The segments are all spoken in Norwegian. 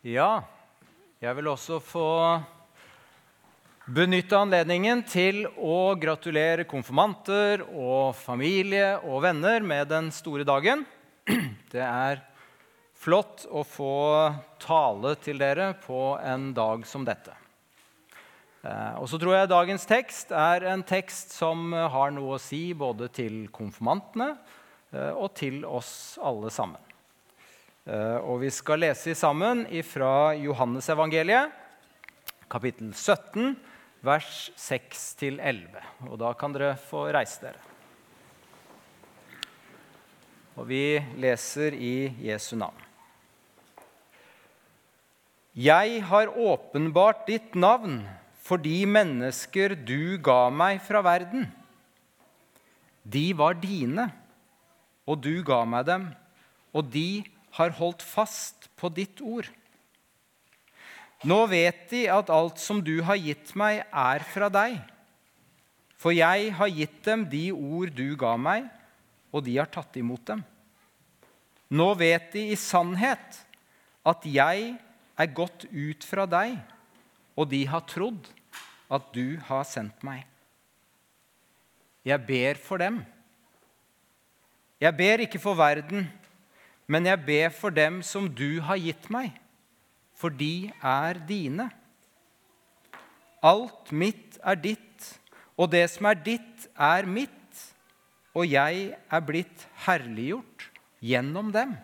Ja, jeg vil også få benytte anledningen til å gratulere konfirmanter og familie og venner med den store dagen. Det er flott å få tale til dere på en dag som dette. Eh, og så tror jeg dagens tekst er en tekst som har noe å si både til konfirmantene eh, og til oss alle sammen. Eh, og vi skal lese sammen fra Johannesevangeliet, kapittel 17, vers 6-11. Og da kan dere få reise dere. Og vi leser i Jesu navn. Jeg har åpenbart ditt navn for de mennesker du ga meg fra verden. De var dine, og du ga meg dem, og de har holdt fast på ditt ord. Nå vet de at alt som du har gitt meg, er fra deg. For jeg har gitt dem de ord du ga meg, og de har tatt imot dem. Nå vet de i sannhet at jeg er gått ut fra deg, og de har trodd at du har sendt meg. Jeg ber for dem. Jeg ber ikke for verden, men jeg ber for dem som du har gitt meg, for de er dine. Alt mitt er ditt, og det som er ditt, er mitt, og jeg er blitt herliggjort gjennom dem.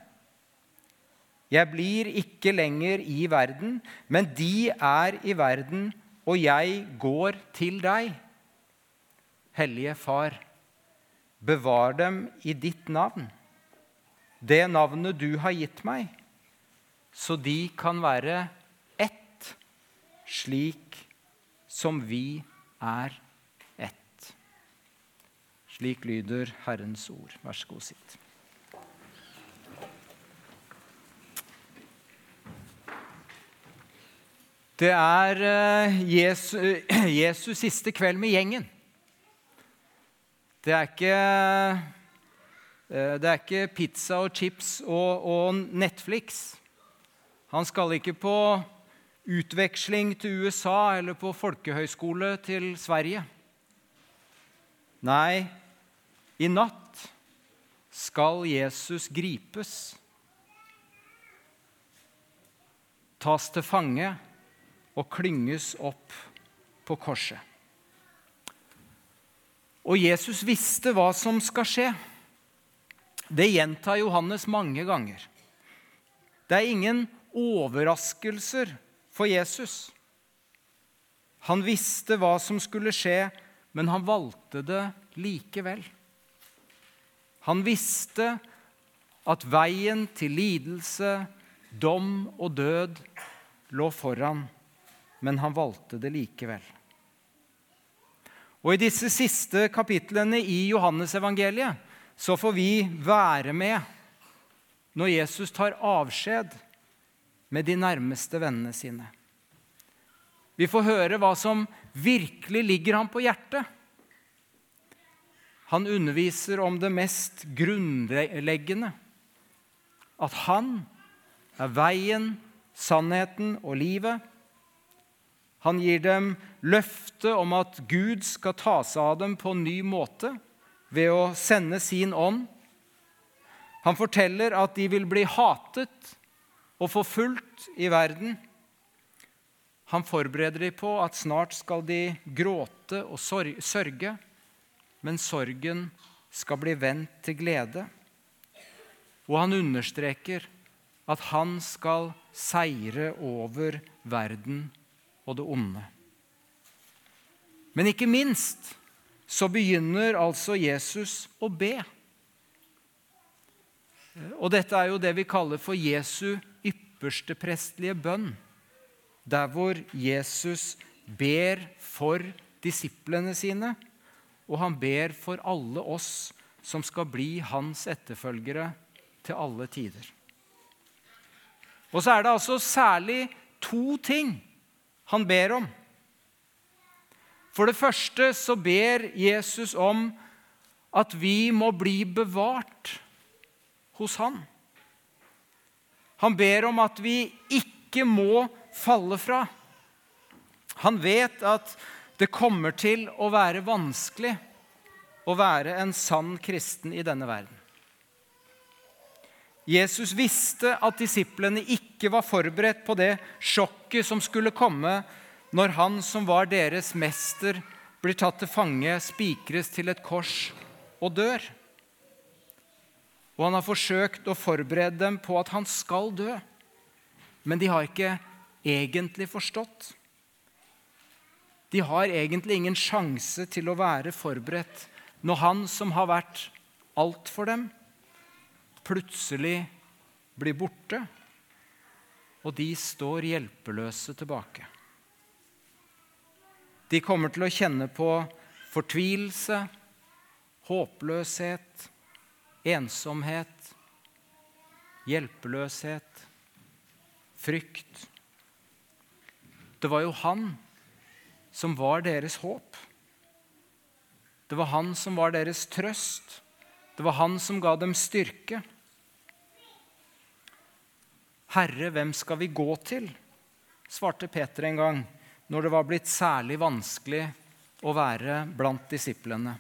Jeg blir ikke lenger i verden, men de er i verden, og jeg går til deg. Hellige Far, bevar dem i ditt navn det navnet du har gitt meg, så de kan være ett, slik som vi er ett. Slik lyder Herrens ord. Vær så god, sitt. Det er Jesus, eh, Jesus siste kveld med gjengen. Det er ikke det er ikke pizza og chips og, og, Netflix. Han skal ikke på utveksling til USA eller på folkehøyskole til Sverige. Nei, i natt skal Jesus gripes, tas til fange og klynges opp på korset. Og Jesus visste hva som skal skje. Det gjentar Johannes mange ganger. Det er ingen overraskelser for Jesus. Han visste hva som skulle skje, men han valgte det likevel. Han visste at veien til lidelse, dom og død lå foran, men han valgte det likevel. Og I disse siste kapitlene i Johannesevangeliet så får vi være med når Jesus tar avskjed med de nærmeste vennene sine. Vi får høre hva som virkelig ligger ham på hjertet. Han underviser om det mest grunnleggende. At han er veien, sannheten og livet. Han gir dem løfte om at Gud skal ta seg av dem på en ny måte ved å sende sin ånd. Han forteller at de vil bli hatet og forfulgt i verden. Han forbereder dem på at snart skal de gråte og sørge, men sorgen skal bli vendt til glede. Og han understreker at han skal seire over verden og det onde. Men ikke minst så begynner altså Jesus å be. Og dette er jo det vi kaller for Jesu ypperste prestlige bønn. Der hvor Jesus ber for disiplene sine, og han ber for alle oss som skal bli hans etterfølgere til alle tider. Og så er det altså særlig to ting han ber om. For det første så ber Jesus om at vi må bli bevart hos han. Han ber om at vi ikke må falle fra. Han vet at det kommer til å være vanskelig å være en sann kristen i denne verden. Jesus visste at disiplene ikke var forberedt på det sjokket som skulle komme når han som var deres mester, blir tatt til fange, spikres til et kors og dør. Og han har forsøkt å forberede dem på at han skal dø. Men de har ikke egentlig forstått. De har egentlig ingen sjanse til å være forberedt når han som har vært alt for dem, plutselig blir borte, og de står hjelpeløse tilbake. De kommer til å kjenne på fortvilelse, håpløshet, ensomhet, hjelpeløshet, frykt. Det var jo han som var deres håp. Det var han som var deres trøst. Det var han som ga dem styrke. Herre, hvem skal vi gå til? svarte Peter en gang når det var blitt særlig vanskelig å være blant disiplene.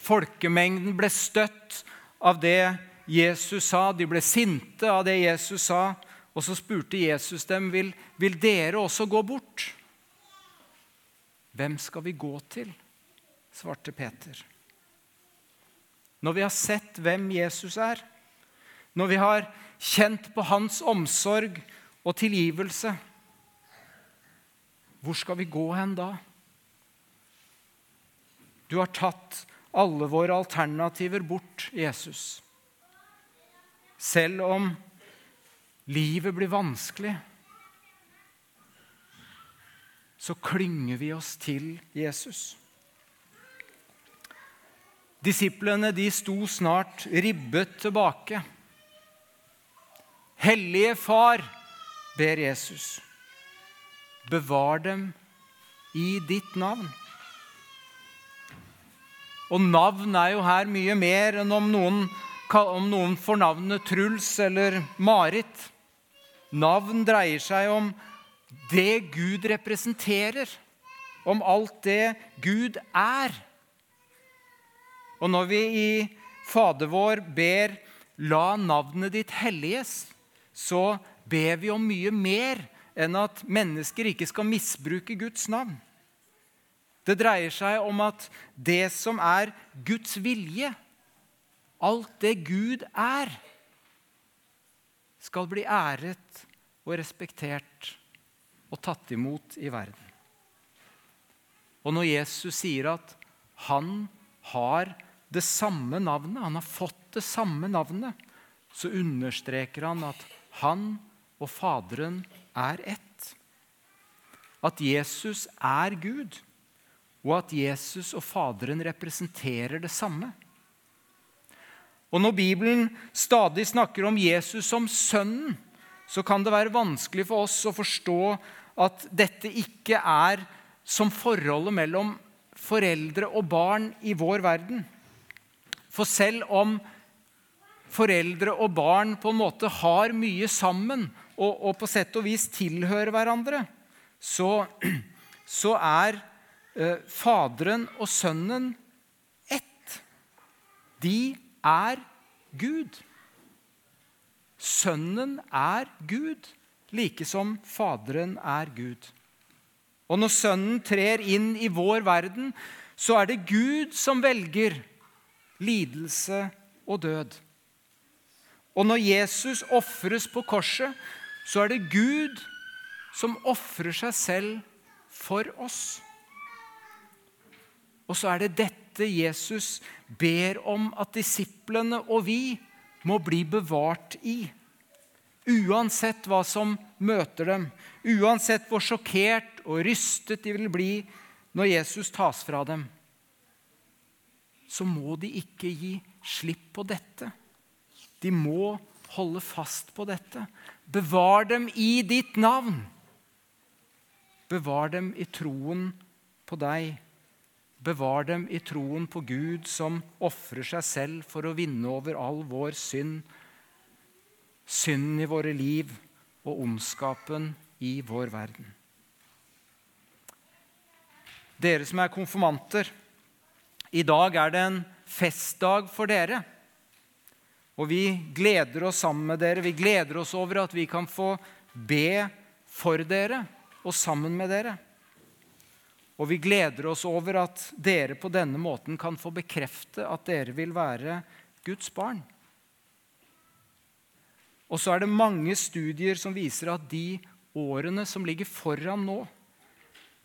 Folkemengden ble støtt av det Jesus sa. De ble sinte av det Jesus sa. Og så spurte Jesus dem, vil, vil dere også gå bort? Hvem skal vi gå til? svarte Peter. Når vi har sett hvem Jesus er, når vi har kjent på hans omsorg og tilgivelse, hvor skal vi gå hen da? Du har tatt alle våre alternativer bort, Jesus. Selv om livet blir vanskelig, så klynger vi oss til Jesus. Disiplene de sto snart ribbet tilbake. Hellige Far, ber Jesus, bevar dem i ditt navn. Og navn er jo her mye mer enn om noen, om noen får navnet Truls eller Marit. Navn dreier seg om det Gud representerer, om alt det Gud er. Og når vi i Fader vår ber 'la navnet ditt helliges', så ber vi om mye mer enn at mennesker ikke skal misbruke Guds navn. Det dreier seg om at det som er Guds vilje, alt det Gud er, skal bli æret og respektert og tatt imot i verden. Og når Jesus sier at han har det samme navnet, han har fått det samme navnet, så understreker han at han og Faderen er ett. At Jesus er Gud, og at Jesus og Faderen representerer det samme. Og Når Bibelen stadig snakker om Jesus som Sønnen, så kan det være vanskelig for oss å forstå at dette ikke er som forholdet mellom foreldre og barn i vår verden. For selv om foreldre og barn på en måte har mye sammen og, og på sett og vis tilhører hverandre, så, så er eh, Faderen og Sønnen ett. De er Gud. Sønnen er Gud, like som Faderen er Gud. Og når Sønnen trer inn i vår verden, så er det Gud som velger lidelse og død. Og når Jesus ofres på korset, så er det Gud som ofrer seg selv for oss. Og så er det dette Jesus ber om at disiplene og vi må bli bevart i. Uansett hva som møter dem, uansett hvor sjokkert og rystet de vil bli når Jesus tas fra dem så må de ikke gi slipp på dette. De må holde fast på dette. Bevar dem i ditt navn. Bevar dem i troen på deg. Bevar dem i troen på Gud, som ofrer seg selv for å vinne over all vår synd, synden i våre liv og ondskapen i vår verden. Dere som er konfirmanter, i dag er det en festdag for dere. Og vi gleder oss sammen med dere. Vi gleder oss over at vi kan få be for dere og sammen med dere. Og vi gleder oss over at dere på denne måten kan få bekrefte at dere vil være Guds barn. Og så er det mange studier som viser at de årene som ligger foran nå,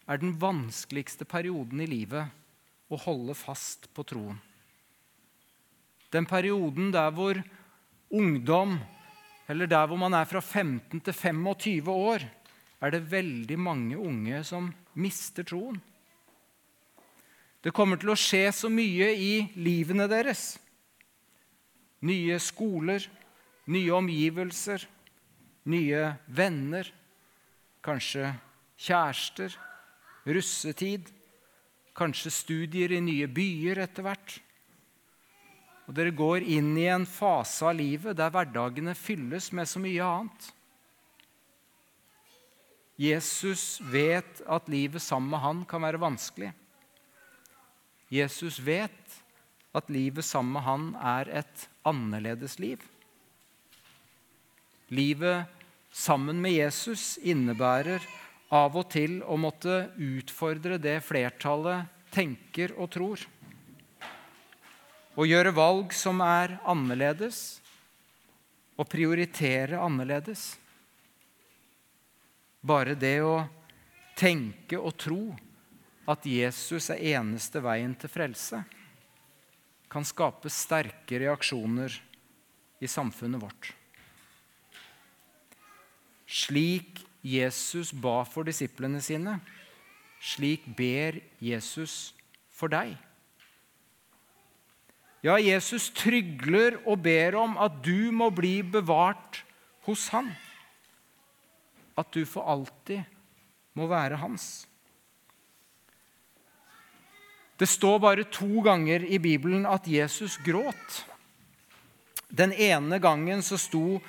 er den vanskeligste perioden i livet å holde fast på troen. Den perioden der hvor ungdom, eller der hvor man er fra 15 til 25 år, er det veldig mange unge som mister troen. Det kommer til å skje så mye i livene deres. Nye skoler, nye omgivelser, nye venner, kanskje kjærester, russetid, kanskje studier i nye byer etter hvert. Og dere går inn i en fase av livet der hverdagene fylles med så mye annet. Jesus vet at livet sammen med han kan være vanskelig. Jesus vet at livet sammen med han er et annerledes liv. Livet sammen med Jesus innebærer av og til å måtte utfordre det flertallet tenker og tror. Å gjøre valg som er annerledes, Å prioritere annerledes. Bare det å tenke og tro at Jesus er eneste veien til frelse, kan skape sterke reaksjoner i samfunnet vårt. Slik Jesus ba for disiplene sine, slik ber Jesus for deg. Ja, Jesus trygler og ber om at du må bli bevart hos Han at du for alltid må være hans. Det står bare to ganger i Bibelen at Jesus gråt. Den ene gangen så sto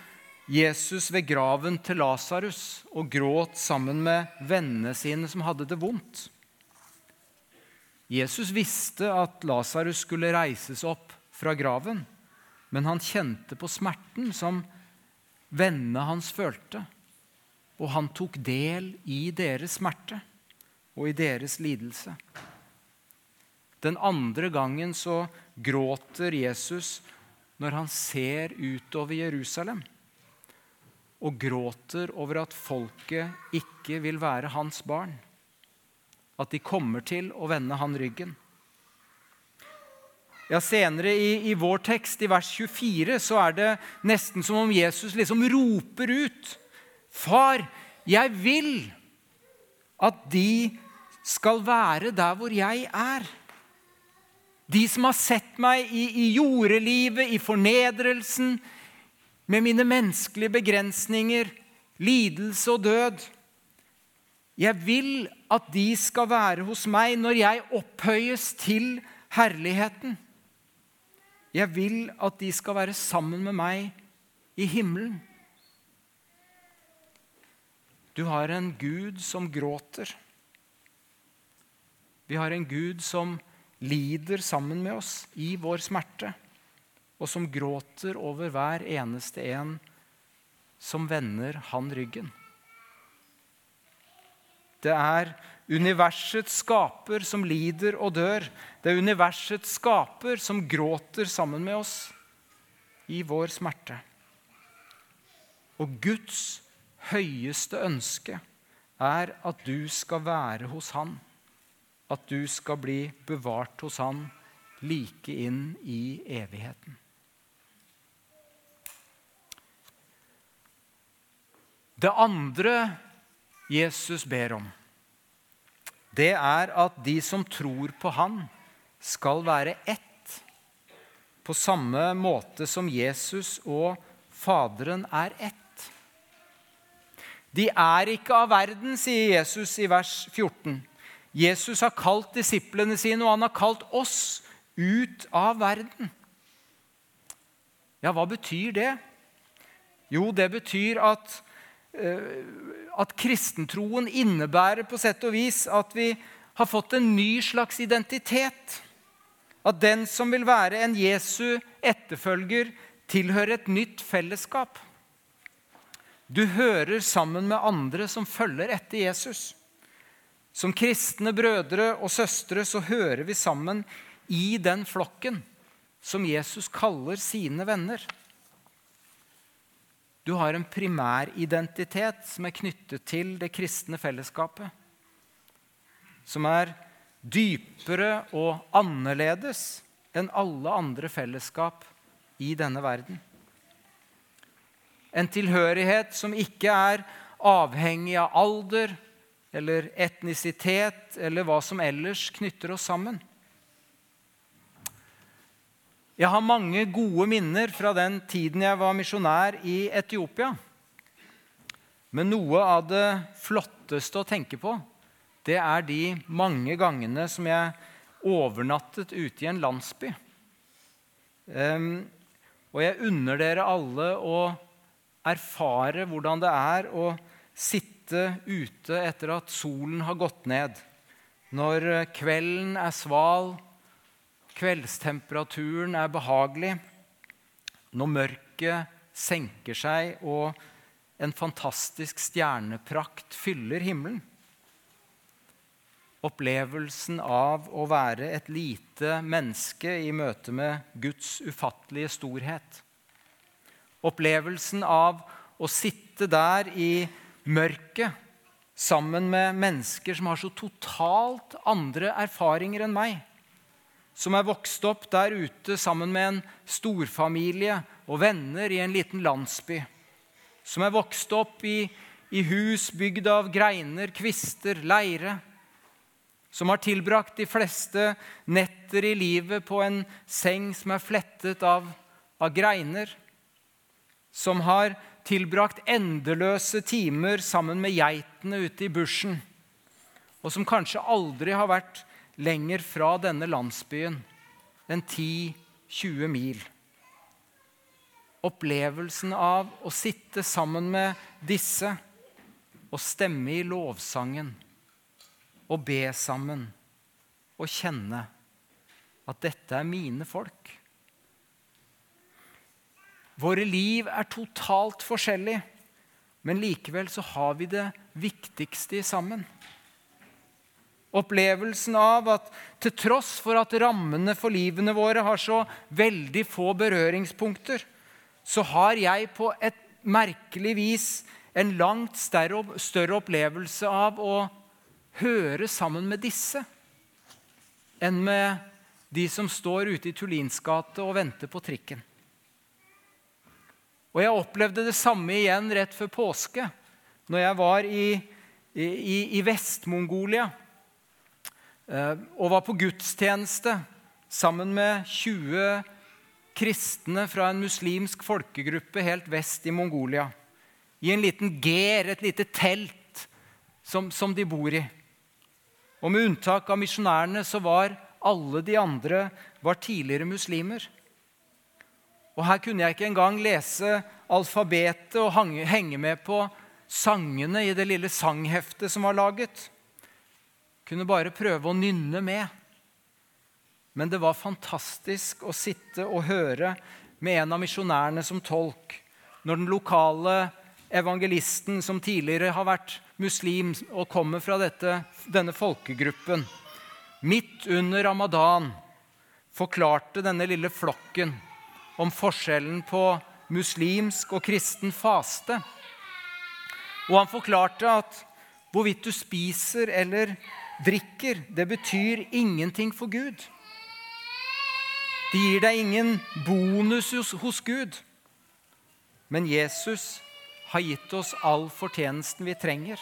Jesus ved graven til Lasarus og gråt sammen med vennene sine som hadde det vondt. Jesus visste at Lasarus skulle reises opp fra graven, men han kjente på smerten som vennene hans følte og han tok del i deres smerte og i deres lidelse. Den andre gangen så gråter Jesus når han ser utover Jerusalem og gråter over at folket ikke vil være hans barn. At de kommer til å vende han ryggen. Ja, Senere i, i, vår tekst, i vers 24, så er det nesten som om Jesus liksom roper ut Far, jeg vil at de skal være der hvor jeg er. De som har sett meg i, i jordelivet, i fornedrelsen, med mine menneskelige begrensninger, lidelse og død. Jeg vil at de skal være hos meg når jeg opphøyes til herligheten. Jeg vil at de skal være sammen med meg i himmelen. Du har en Gud som gråter. Vi har en Gud som lider sammen med oss i vår smerte, og som gråter over hver eneste en som vender han ryggen. Det er universets skaper som lider og dør. Det er universets skaper som gråter sammen med oss i vår smerte. Og Guds høyeste ønske er at du skal være hos Han. At du skal bli bevart hos Han like inn i evigheten. Det andre Jesus ber om, det er at de som tror på Han, skal være ett. På samme måte som Jesus og Faderen er ett. De er ikke av verden, sier Jesus i vers 14. Jesus har kalt disiplene sine, og han har kalt oss ut av verden. Ja, hva betyr det? Jo, det betyr at at kristentroen innebærer på sett og vis at vi har fått en ny slags identitet. At den som vil være en Jesu etterfølger, tilhører et nytt fellesskap. Du hører sammen med andre som følger etter Jesus. Som kristne brødre og søstre så hører vi sammen i den flokken som Jesus kaller sine venner. Du har en primæridentitet som er knyttet til det kristne fellesskapet. Som er dypere og annerledes enn alle andre fellesskap i denne verden. En tilhørighet som ikke er avhengig av alder eller etnisitet eller hva som ellers knytter oss sammen. Jeg har mange gode minner fra den tiden jeg var misjonær i Etiopia. Men noe av det flotteste å tenke på, det er de mange gangene som jeg overnattet ute i en landsby. Um, og jeg unner dere alle å erfare hvordan det er å sitte ute etter at solen har gått ned. Når kvelden er sval, kveldstemperaturen er behagelig, når mørket senker seg og en fantastisk stjerneprakt fyller himmelen. Opplevelsen av å være et lite menneske i møte med Guds ufattelige storhet. Opplevelsen av å sitte der i mørket sammen med mennesker som har så totalt andre erfaringer enn meg. Som er vokst opp der ute sammen med en storfamilie og venner i en liten landsby. Som er vokst opp i, i hus bygd av greiner, kvister, leire. Som har tilbrakt de fleste netter i livet på en seng som er flettet av, av greiner, som har tilbrakt endeløse timer sammen med geitene ute i bushen, og som kanskje aldri har vært lenger fra denne landsbyen enn 10-20 mil. Opplevelsen av å sitte sammen med disse og stemme i lovsangen og be sammen og kjenne at dette er mine folk. Våre liv er totalt forskjellige, men likevel så har vi det viktigste sammen. Opplevelsen av at til tross for at rammene for livene våre har så veldig få berøringspunkter, så har jeg på et merkelig vis en langt større opplevelse av å høre sammen med disse enn med de som står ute i Tullins gate og venter på trikken. Og jeg opplevde det samme igjen rett før påske, når jeg var i, i, i Vest-Mongolia og var på gudstjeneste sammen med 20 kristne fra en muslimsk folkegruppe helt vest i Mongolia. I en liten ger, et lite telt som, som de bor i. Og med unntak av misjonærene så var alle de andre var tidligere muslimer. Og her kunne jeg ikke engang lese alfabetet og henge med på sangene i det lille sangheftet som var laget. Kunne bare prøve å nynne med. Men det var fantastisk å sitte og høre med en av misjonærene som tolk når den lokale evangelisten som tidligere har vært muslim og kommer fra dette, denne folkegruppen, midt under ramadan forklarte denne lille flokken om forskjellen på muslimsk og kristen faste. Og han forklarte at hvorvidt du spiser eller drikker, det betyr ingenting for Gud. Det gir deg ingen bonus hos Gud. Men Jesus har gitt oss all fortjenesten vi trenger.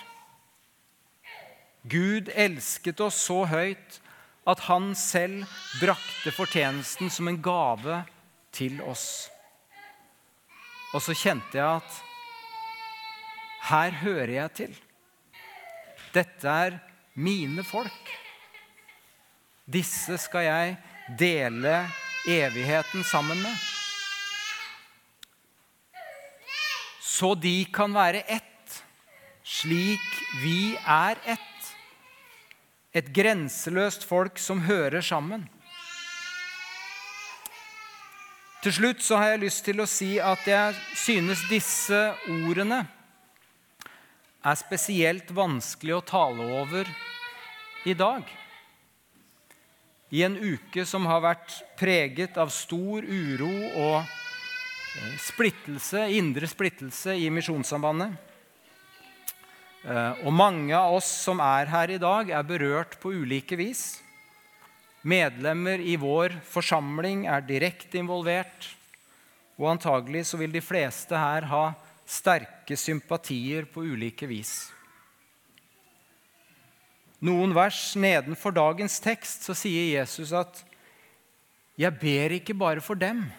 Gud elsket oss så høyt at han selv brakte fortjenesten som en gave til oss. Og så kjente jeg at her hører jeg til. Dette er mine folk. Disse skal jeg dele evigheten sammen med. så de kan være ett, slik vi er ett. Et grenseløst folk som hører sammen. Til slutt så har jeg lyst til å si at jeg synes disse ordene er spesielt vanskelig å tale over i dag. I en uke som har vært preget av stor uro og eh, splittelse, indre splittelse i Misjonssambandet. Eh, og mange av oss som er her i dag, er berørt på ulike vis. Medlemmer i vår forsamling er direkte involvert, og antagelig så vil de fleste her ha sterke sympatier på ulike vis. Noen vers nedenfor dagens tekst så sier Jesus at 'Jeg ber ikke bare for dem,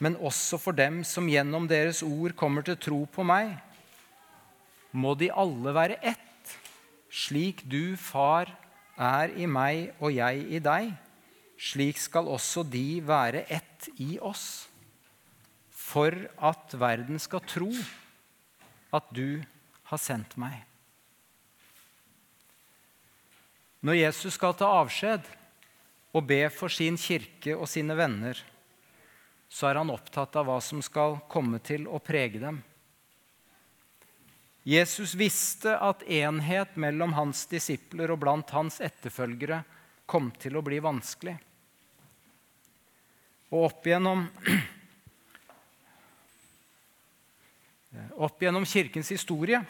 men også for dem som gjennom deres ord kommer til tro på meg.' Må de alle være ett, slik du, Far, er i meg og jeg i deg, slik skal også de være ett i oss, for at verden skal tro at du har sendt meg. Når Jesus skal ta avskjed og be for sin kirke og sine venner, så er han opptatt av hva som skal komme til å prege dem. Jesus visste at enhet mellom hans disipler og blant hans etterfølgere kom til å bli vanskelig. Og opp gjennom, opp gjennom kirkens historie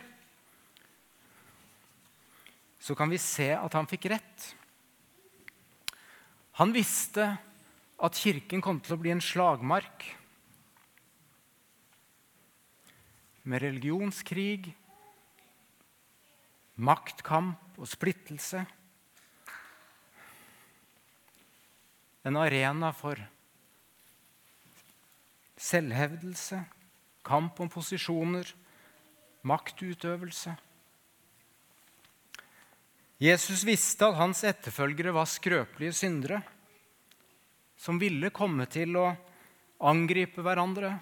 så kan vi se at han fikk rett. Han visste at kirken kom til å bli en slagmark med religionskrig maktkamp og splittelse. En arena for selvhevdelse, kamp om posisjoner, maktutøvelse. Jesus visste at hans etterfølgere var skrøpelige syndere som ville komme til å angripe hverandre,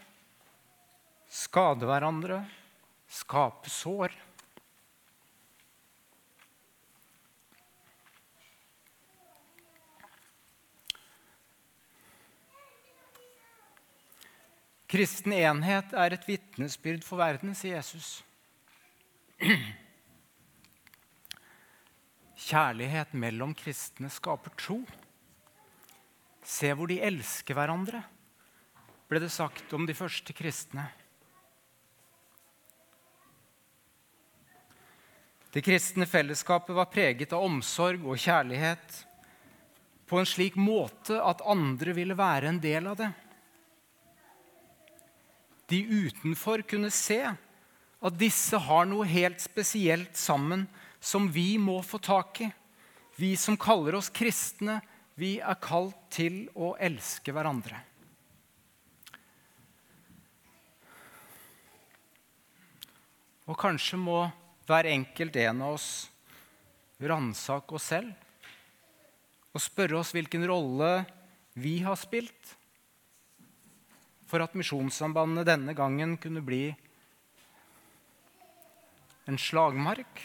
skade hverandre, skape sår. Kristen enhet er et vitnesbyrd for verden, sier Jesus. Kjærlighet mellom kristne skaper tro. Se hvor de elsker hverandre, ble det sagt om de første kristne. Det kristne fellesskapet var preget av omsorg og kjærlighet på en slik måte at andre ville være en del av det de utenfor kunne se at disse har noe helt spesielt sammen som vi må få tak i. Vi som kaller oss kristne, vi er kalt til å elske hverandre. Og kanskje må hver enkelt en av oss ransake oss selv og spørre oss hvilken rolle vi har spilt for at Misjonssambandet denne gangen kunne bli en slagmark.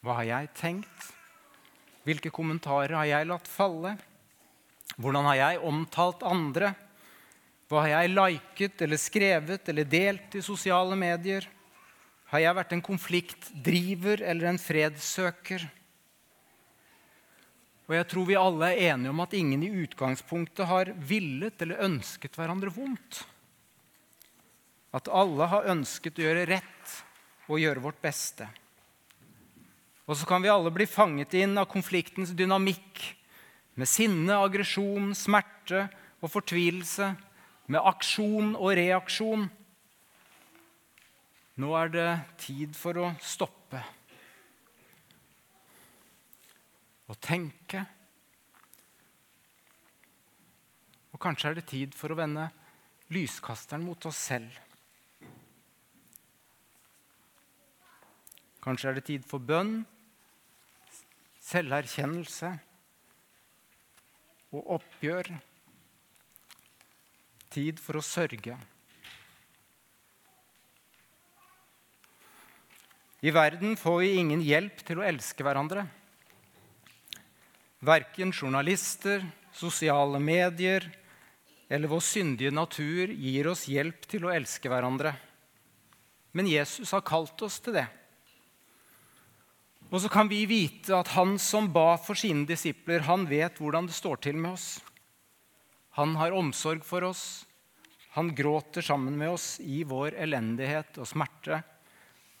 Hva har jeg tenkt? Hvilke kommentarer har jeg latt falle? Hvordan har jeg omtalt andre? Hva har jeg liket eller skrevet eller delt i sosiale medier? Har jeg vært en konfliktdriver eller en fredssøker? Og jeg tror vi alle er enige om at ingen i utgangspunktet har villet eller ønsket hverandre vondt. At alle har ønsket å gjøre rett og gjøre vårt beste. Og så kan vi alle bli fanget inn av konfliktens dynamikk med sinne, aggresjon, smerte og fortvilelse, med aksjon og reaksjon. Nå er det tid for å stoppe og tenke. Og kanskje er det tid for å vende lyskasteren mot oss selv. Kanskje er det tid for bønn, selverkjennelse og oppgjør tid for å sørge. I verden får vi ingen hjelp til å elske hverandre. Verken journalister, sosiale medier eller vår syndige natur gir oss hjelp til å elske hverandre. Men Jesus har kalt oss til det. Og så kan vi vite at han som ba for sine disipler, han vet hvordan det står til med oss. Han har omsorg for oss. Han gråter sammen med oss i vår elendighet og smerte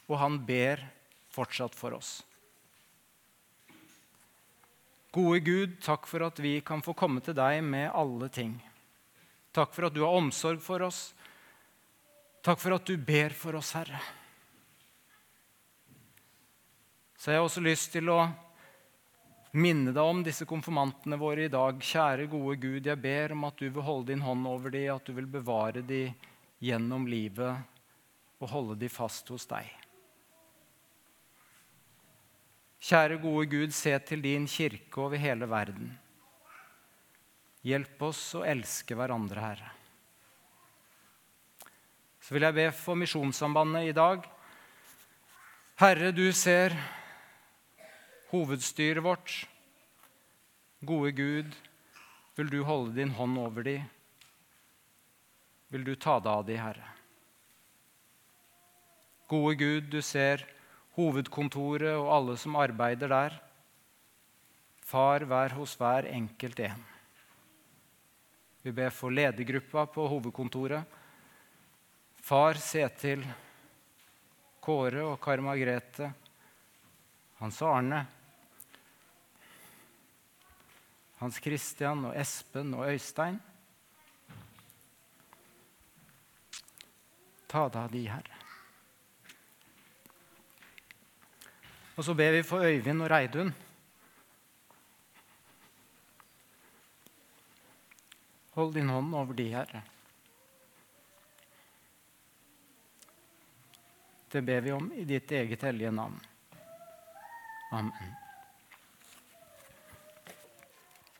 og han ber fortsatt for oss. Gode Gud, takk for at vi kan få komme til deg med alle ting. Takk for at du har omsorg for oss. Takk for at du ber for oss, Herre. Så jeg har også lyst til å minne deg om disse konfirmantene våre i dag. Kjære, gode Gud, jeg ber om at du vil holde din hånd over dem, at du vil bevare dem gjennom livet og holde dem fast hos deg. Kjære gode Gud, se til din kirke over hele verden. Hjelp oss å elske hverandre, Herre. Så vil jeg be for Misjonssambandet i dag. Herre, du ser hovedstyret vårt. Gode Gud, vil du holde din hånd over dem? Vil du ta deg av dem, Herre? Gode Gud, du ser hovedkontoret og alle som arbeider der. Far, vær hos hver enkelt en. Vi ber for ledergruppa på hovedkontoret. Far, se til Kåre og Kari Margrethe, Hans Arne, Hans Christian og Espen og Øystein. Ta deg av de, Herre. Og så ber vi for Øyvind og Reidun. Hold din hånd over de, Herre. Det ber vi om i ditt eget hellige navn. Amen.